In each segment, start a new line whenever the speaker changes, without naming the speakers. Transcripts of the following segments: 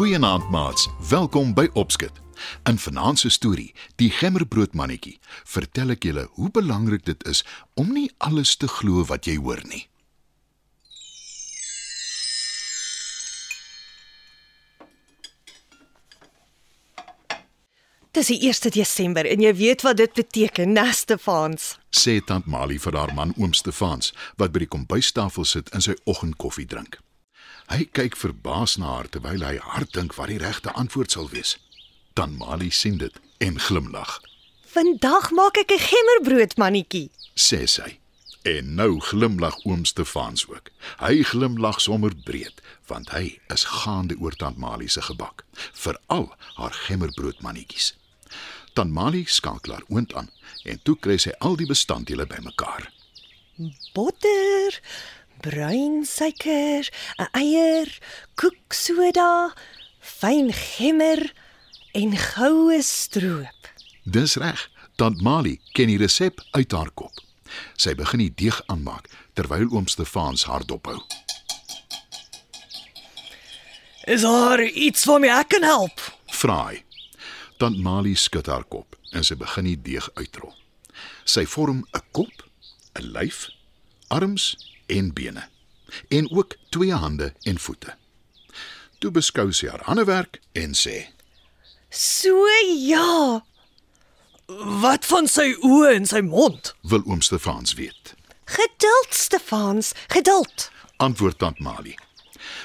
Goeienaand maats, welkom by Opskit. In vanaand se storie, Die Gemmerbroodmannetjie, vertel ek julle hoe belangrik dit is om nie alles te glo wat jy hoor nie.
Dis die 1 Desember en jy weet wat dit beteken, Nastefans.
Sê tant Mali vir haar man oom Stefans wat by die kombuistafel sit en sy oggendkoffie drink. Hy kyk verbaas na haar terwyl hy hard dink wat die regte antwoord sal wees. Tant Mali sien dit en glimlag,
Vandag maak ek 'n gemmerbrood mannetjie.
sê sy. En nou glimlag oom Stefans ook. Hy glimlag sommer breed want hy is gaande oor tant Mali se gebak, veral haar gemmerbroodmannetjies. Tant Mali skakel haar oond aan en toe kry sy al die bestanddele bymekaar.
Botter, bruin suiker, 'n eier, koeksoda, fyn gemmer en goue stroop.
Dis reg. Tant Mali ken die resep uit haar kop. Sy begin die deeg aanmaak terwyl oom Stefans haar dophou.
Is daar iets waarmee ek kan help?
Vra hy. Tant Mali skud haar kop en sy begin die deeg uitrol. Sy vorm 'n kop, 'n lyf, arms en bene en ook twee hande en voete. Toe beskou sy haar handewerk en sê:
So ja. Wat van sy oë en sy mond?
"Wil oom Stefans weet?"
Geduld, Stefans, geduld.
Antwoord tant Mali.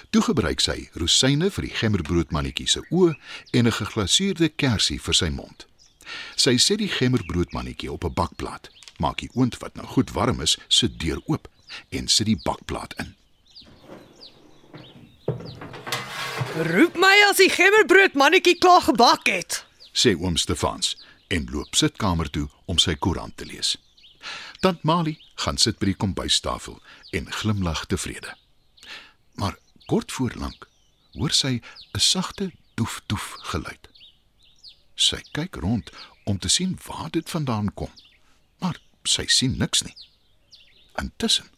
Toe gebruik sy rosyne vir die gemmerbroodmannetjie se oë en 'n geglaseerde kersie vir sy mond. Sy sit die gemmerbroodmannetjie op 'n bakplaat, maak die oond wat nou goed warm is, se deur oop en sit die bakplaat in.
Roep my as die gemmerbrood mannetjie klaar gebak het.
sê oom Stefans en loop sitkamer toe om sy koerant te lees. Tant Mali gaan sit by die kombuistafel en glimlag tevrede. Maar kort voor lank hoor sy 'n sagte doef-doef geluid. Sy kyk rond om te sien waar dit vandaan kom, maar sy sien niks nie. Intussen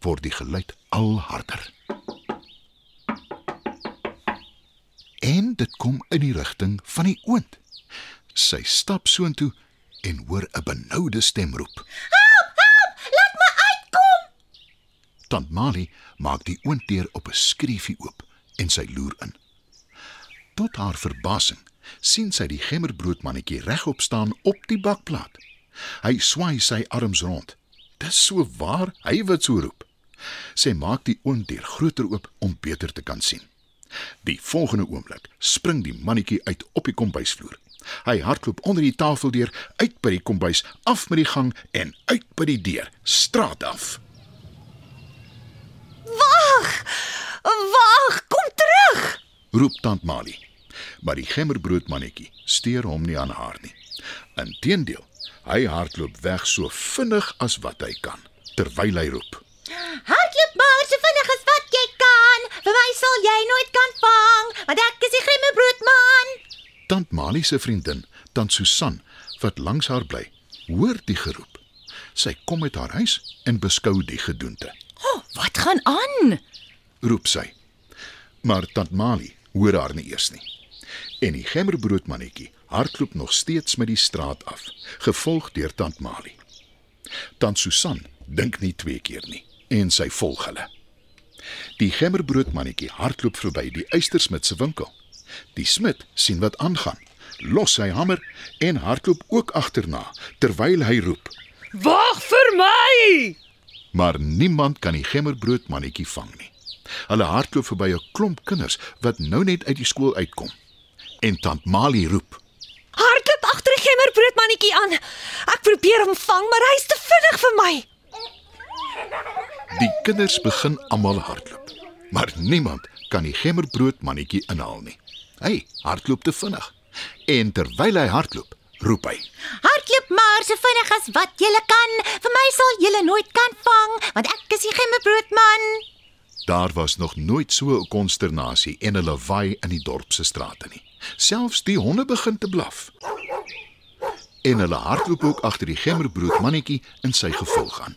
word die geluid al harder. En dit kom in die rigting van die oond. Sy stap soontoe en hoor 'n benoude stem roep.
Laat my uitkom.
Tant Mali maak die oonddeur op 'n skreefie oop en sy loer in. Tot haar verbasing sien sy die gemmerbroodmannetjie regop staan op die bakplaat. Hy swaai sy arms rond. Dis so waar, hy wat so roep. Sy maak die oonddeur groter oop om beter te kan sien. Die volgende oomblik spring die mannetjie uit op die kombuisvloer. Hy hardloop onder die tafel deur, uit by die kombuis, af met die gang en uit by die deur, straat af.
Wag, kom terug.
roep tant Mali. Maar die gemmerbroodmannetjie steur hom nie aan haar nie. Inteendeel, hy hardloop weg so vinnig as wat hy kan terwyl hy roep.
Hardloop maar so vinnig as wat jy kan. Vir my sal jy nooit kan vang, want ek is die grimmebroodman.
Tant Mali se vriendin, tant Susan, wat langs haar bly, hoor die geroep. Sy kom uit haar huis en beskou die gedoente.
Wat gaan aan?
Roep sy. Maar tant Mali hoor haar nie eers nie. En die gemmerbroodmannetjie hardloop nog steeds met die straat af, gevolg deur tant Mali. Tant Susan dink nie twee keer nie en sy volg hulle. Die gemmerbroodmannetjie hardloop verby die eystersmid se winkel. Die smid sien wat aangaan, los sy hamer en hardloop ook agterna terwyl hy roep.
Wag vir my.
Maar niemand kan die gemmerbroodmannetjie vang nie. Hulle hardloop verby 'n klomp kinders wat nou net uit die skool uitkom. En tant Mali roep:
Hardloop agter die gemmerbrood mannetjie aan. Ek probeer hom vang, maar hy's te vinnig vir my.
Die kinders begin almal hardloop, maar niemand kan die gemmerbroodmannetjie inhaal nie. Hy hardloop te vinnig. En terwyl hy hardloop, roep hy:
Hardloop maar so vinnig as wat jy kan. Vir my sal jy nooit kan vang, want ek is die grimmebroodman.
Daar was nog nooit so 'n konsternasie en 'n lawaai in die dorp se strate nie. Selfs die honde begin te blaf. En hulle hardloop ook agter die gemmerbroodmannetjie in sy gevolg aan.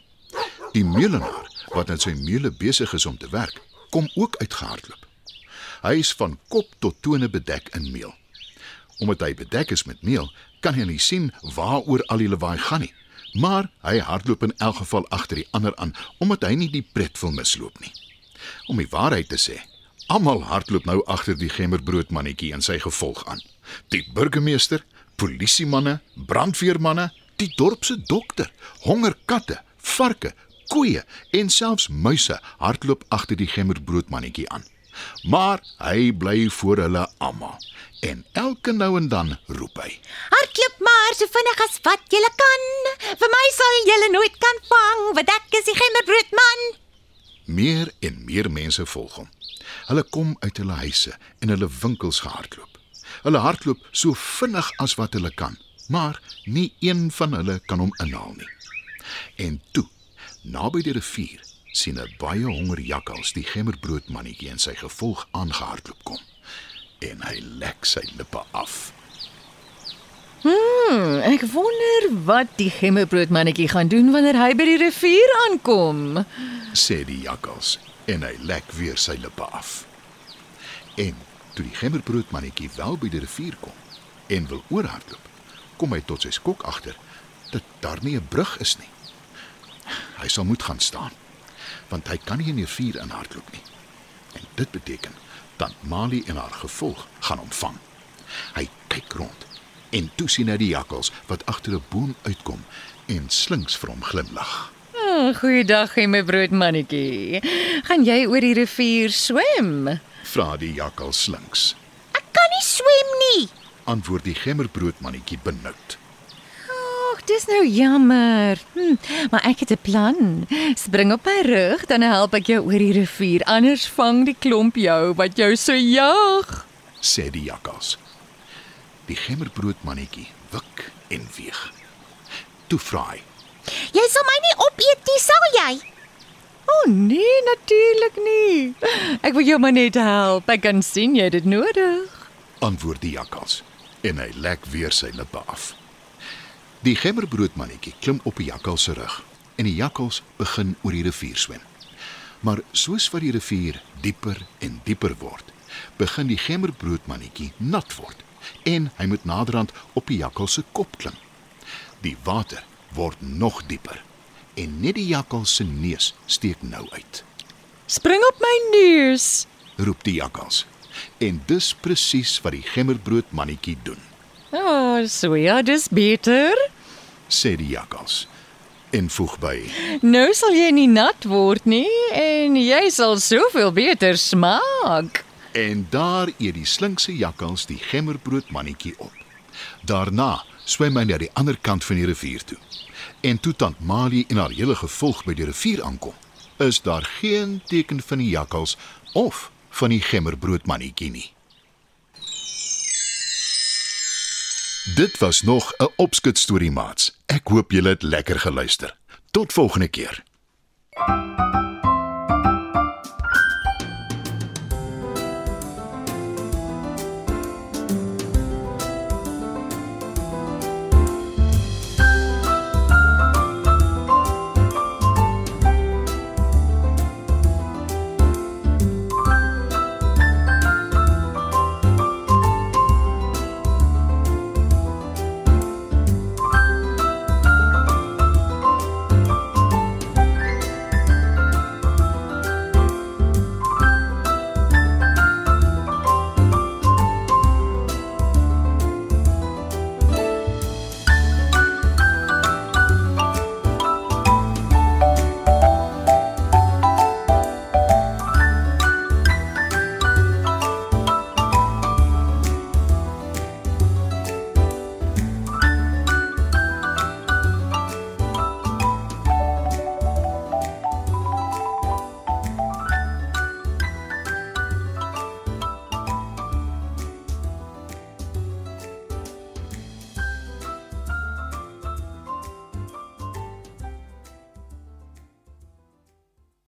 Die meulenaar wat aan sy meule besig is om te werk, kom ook uitgehardloop. Hy is van kop tot tone bedek in meel. Omdat hy bedek is met meel, kan hy nie sien waaroor al die lawaai gaan nie. Maar hy hardloop in elk geval agter die ander aan omdat hy nie die pret wil misloop nie. Om die waarheid te sê, almal hardloop nou agter die gemmerbroodmannetjie en sy gevolg aan. Die burgemeester, polisiemanne, brandweermanne, die dorp se dokter, hongerkatte, varke, koeie en selfs muise hardloop agter die gemmerbroodmannetjie aan. Maar hy bly voor hulle almal en elke nou en dan roep hy:
Hardloop maar so vinnig as wat jy kan. Vir my sal jy nooit kan vang, want ek is die gemmerbroodman.
Meer en meer mense volg hom. Hulle kom uit hulle huise en hulle winkels gehardloop. Hulle hardloop so vinnig as wat hulle kan, maar nie een van hulle kan hom inhaal nie. En toe, naby die rivier, sien 'n baie honger jakkals die gemmerbroodmannetjie en sy gevolg aangehardloop kom. En hy lek sy lippe af.
Hmm, ek wonder wat die gemmerbroodmannetjie gaan doen wanneer hy by die rivier aankom.
sê die jakkals en hy lek weer sy lippe af. En toe die gemmerbroodmannetjie wel by die rivier kom en wil oorhardloop, kom hy tot sy skok agter dat daar nie 'n brug is nie. Hy sal moet gaan staan want hy kan nie in die rivier inhardloop nie. En dit beteken dat Mali en haar gevolg gaan hom vang. Hy kyk rond en toe sien hy die jakkals wat agter 'n boom uitkom en slinks vir hom glimlag.
Oh, goeiedag, gemmerbroodmannetjie. Gaan jy oor die rivier swem?
Vra die jakkal slinks.
Ek kan nie swem nie.
Antwoord die gemmerbroodmannetjie benoud.
Ag, dis nou jammer. Hm, maar ek het 'n plan. Spring op my rug, dan help ek jou oor die rivier. Anders vang die klomp jou wat jou so jag.
sê die jakkals. Die gemmerbroodmannetjie wik en weeg. Toe vra hy:
Jy sal my nie opeet nie, sal jy?
O oh, nee, natuurlik nie. Ek wil jou maar net help. Ek kan sien jy dit nodig.
antwoord die jakkals en hy lek weer sy lippe af. Die gemmerbroodmannetjie klim op die jakkals se rug en die jakkals begin oor die rivier swem. Maar soos wat die rivier dieper en dieper word, begin die gemmerbroodmannetjie nat word en hy moet naderhand op die jakkals se kop klim. Die water word nog dieper en net die jakkals se neus steek nou uit.
Spring op my neus.
roep die jakkals. En dis presies wat die gemmerbroodmannetjie doen.
O, oh, so ja, dis beter.
sê die jakkals en voeg by
Nou sal jy nie nat word nie en jy sal soveel beter smaak.
En daar eet die slinkse jakkals die gemmerbroodmannetjie op. Daarna swem hy na die ander kant van die rivier toe. En toe tant Mali en haar hele gevolg by die rivier aankom, is daar geen teken van die jakkals of van die gemmerbroodmannetjie nie. Dit was nog 'n opskud storie maats. Ek hoop julle het lekker geluister. Tot volgende keer.